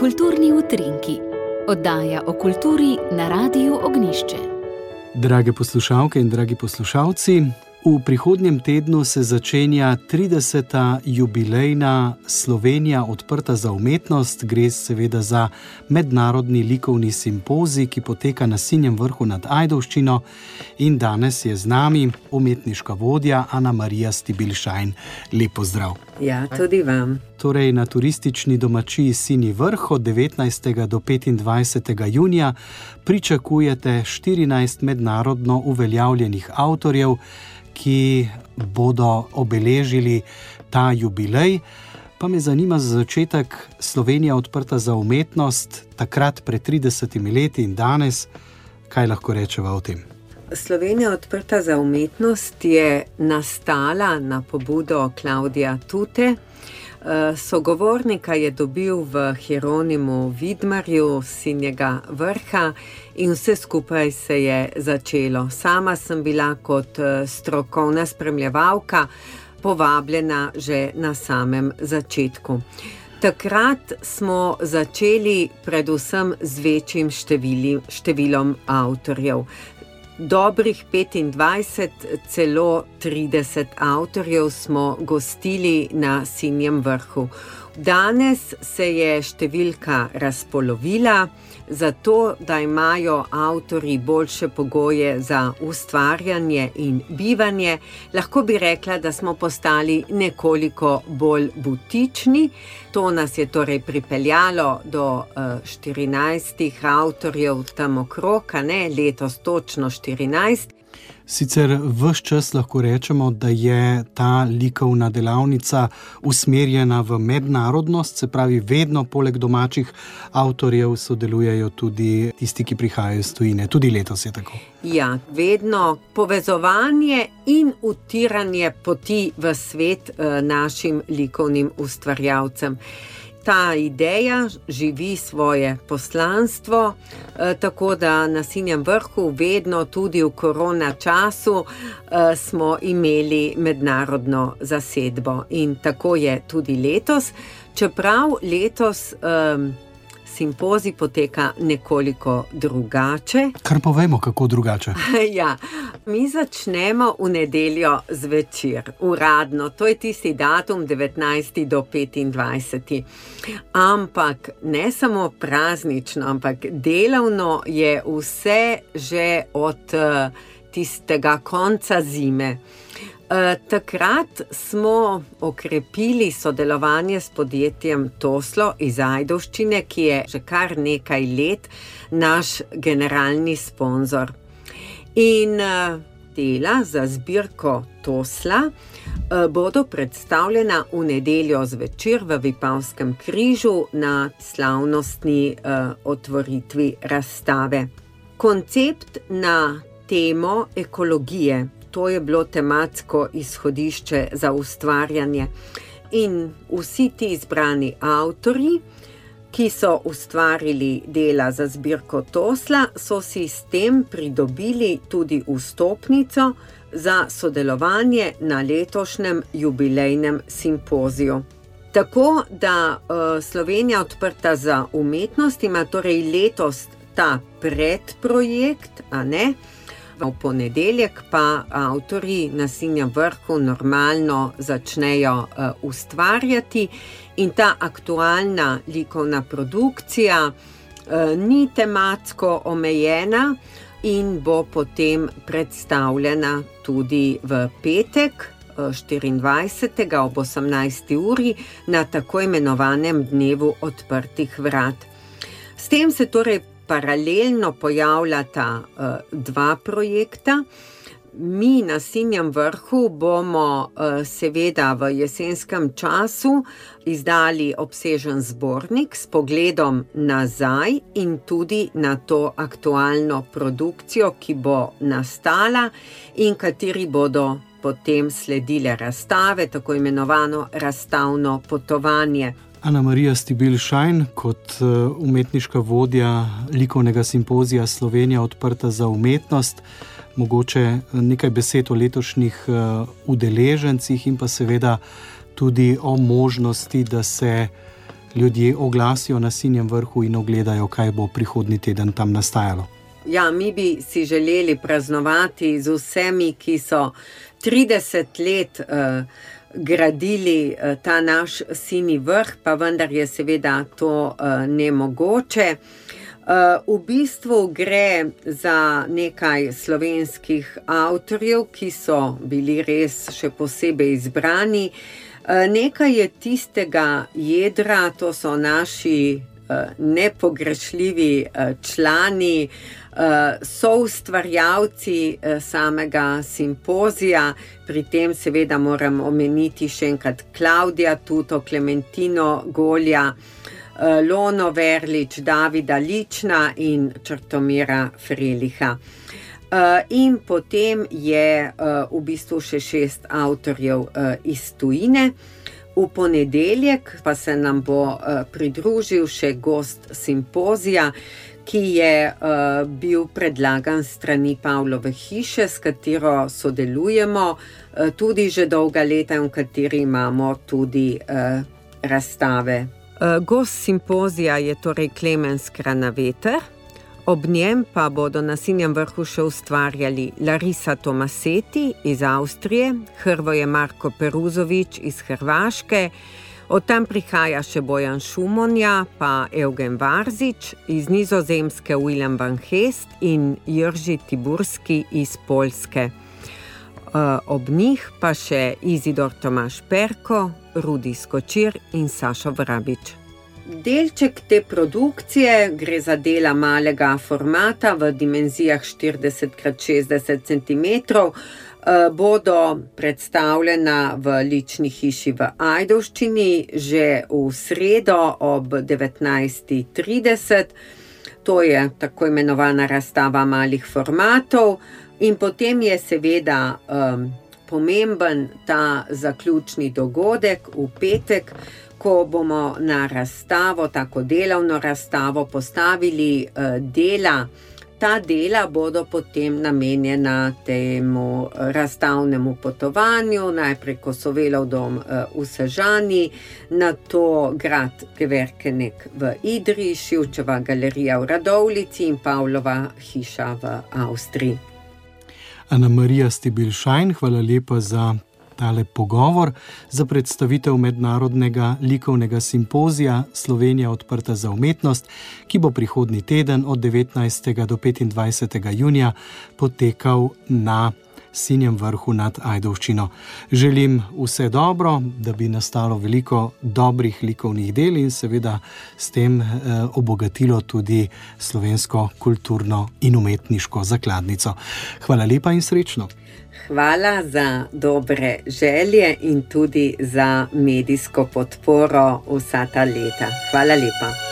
Kulturni utrinki, oddaja o kulturi na Radiu Ognišče. Drage poslušalke in dragi poslušalci, v prihodnjem tednu se začenja 30. jubilejna Slovenija odprta za umetnost. Gre seveda za mednarodni likovni simpozij, ki poteka na Sinjem vrhu nad Ajdovščino in danes je z nami umetniška vodja Ana Marija Stibilšajn. Lepo zdrav! Ja, tudi vam. Torej, na turistični domačiji Sini vrh od 19. do 25. junija pričakujete 14 mednarodno uveljavljenih avtorjev, ki bodo obeležili ta jubilej. Pa me zanima za začetek Slovenija odprta za umetnost, takrat pred 30 leti in danes, kaj lahko rečemo o tem. Slovenija odprta za umetnost je nastala na pobudo Klaudija Tute. Sogovornika je dobil v Hieronimu Vidmarju, sinjega vrha, in vse skupaj se je začelo. Sama sem bila kot eh, strokovna spremljevalka povabljena že na samem začetku. Takrat smo začeli predvsem z večjim števili, številom avtorjev dobrih 25, celo 30 avtorjev smo gostili na Sinjem vrhu. Danes se je številka razpolovila, zato da imajo avtori boljše pogoje za ustvarjanje in bivanje. Lahko bi rekla, da smo postali nekoliko bolj butični. To nas je torej pripeljalo do uh, eh, 14 avtorjev tam okrog, ne letos točno 14. Sicer vse čas lahko rečemo, da je ta likovna delavnica usmerjena v mednarodnost, se pravi, vedno poleg domačih avtorjev sodelujejo tudi tisti, ki prihajajo iz tujine. Tudi letos je tako. Ja, vedno povezovanje in utiranje poti v svet eh, našim likovnim ustvarjalcem ta ideja živi svoje poslanstvo, eh, tako da na Sinjem vrhu, vedno tudi v korona času, eh, smo imeli mednarodno zasedbo in tako je tudi letos. Čeprav letos. Um, simpozij poteka nekoliko drugače. Kar povemo, kako drugače. ja, mi začnemo v nedeljo zvečer, uradno, to je tisti datum 19. do 25. Ampak ne samo praznično, ampak delovno je vse že od uh, tistega konca zime. Eh, takrat smo okrepili sodelovanje s podjetjem Toslo iz Ajdovščine, ki je že kar nekaj let naš generalni sponzor. In uh, dela za zbirko Tosla uh, bodo predstavljena v nedeljo zvečer v Vipavskem križu na slavnostni otvoritvi razstave. Koncept na temo ekologije to je bilo tematsko izhodišče za ustvarjanje. In vsi ti izbrani avtori, ki so ustvarili dela za zbirko Tosla, so si s tem pridobili tudi vstopnico za sodelovanje na letošnjem jubilejnem simpoziju. Tako da uh, Slovenija odprta za umetnost ima torej letos ta predprojekt, a ne? V ponedeljek pa avtori na Sinjem vrhu normalno začnejo uh, ustvarjati, in ta aktualna likovna produkcija uh, ni tematsko omejena in bo potem predstavljena tudi v petek. 24. ob 18. uri na tako imenovanem dnevu odprtih vrat. S tem se torej paralelno pojavljata uh, dva projekta. Mi na Sinjem vrhu bomo uh, seveda v jesenskem času izdali obsežen zbornik s pogledom nazaj in tudi na to aktualno produkcijo, ki bo nastala in kateri bodo potem sledile razstave, tako imenovano razstavno potovanje. Ana Marija Stibil Šajn, kot eh, umetniška vodja likovnega simpozija Slovenija odprta za umetnost, mogoče eh, nekaj besed o letošnjih eh, udeležencih in pa seveda tudi o možnosti, da se ljudje oglasijo na Sinjem vrhu in ogledajo, kaj bo prihodnji teden tam nastajalo. Ja, mi bi si želeli praznovati z vsemi, ki so 30 let uh, gradili uh, ta naš sini vrh, pa vendar je seveda to uh, nemogoče. Uh, v bistvu gre za nekaj slovenskih avtorjev, ki so bili res še posebej izbrani. Nekaj je tistega jedra, to so naši nepogrešljivi uh, člani, uh, so ustvarjalci samega simpozija, pri tem seveda moram omeniti še enkrat Klaudija, Tuto, Klementino, Golja. Eh, Lono Verlič, Davida Lična in Črtomira Freliha. In potem je v bistvu še šest avtorjev iz Tujine. V ponedeljek pa se nam bo pridružil še gost simpozija, ki je uh, bil predlagan strani Pavlove hiše, s katero sodelujemo uh, tudi že dolga leta in v kateri imamo tudi uh, razstave. Uh, gost simpozija je torej Klemens Kranaveter. Ob njem pa bodo na Sinjem vrhu še ustvarjali Larisa Tomaseti iz Avstrije, Hrvoje Marko Peruzovič iz Hrvaške, Od tam prihaja še Bojan Šumonja, pa Eugen Varzič iz Nizozemske, William Van Hest in Jrži Tiburski iz Polske. Eh, ob njih pa še Izidor Tomaš Perko, Rudi Skočir in Sašo Vrabič. Delček te produkcije gre za dela malega formata v dimenzijah 40x60 cm. Eh, bodo predstavljena v lični hiši v Ajdovščini že v sredo ob 19:30. To je tako imenovana razstava malih formatov, in potem je seveda um, pomemben ta zaključni dogodek v petek, ko bomo na razstavo, tako delovno razstavo, postavili uh, dela. Ta dela bodo potem namenjena temu eh, razstavnemu potovanju, najprej Kosovelov dom eh, v Sežani, na to grad Geverkenek v Idri, Šivčeva galerija v Radovlici in Pavlova hiša v Avstriji. Ana Marija Stibilšajn, hvala lepa za tale pogovor za predstavitev mednarodnega likovnega simpozija Slovenija odprta za umetnost, ki bo prihodnji teden od 19. do 25. junija potekal na Sinjem vrhu nad Ajdovščino. Želim vse dobro, da bi nastalo veliko dobrih likovnih del in seveda s tem eh, obogatilo tudi slovensko kulturno in umetniško zakladnico. Hvala lepa in srečno hvala za dobre želje in tudi za medijsko podporo vsa ta leta. Hvala lepa.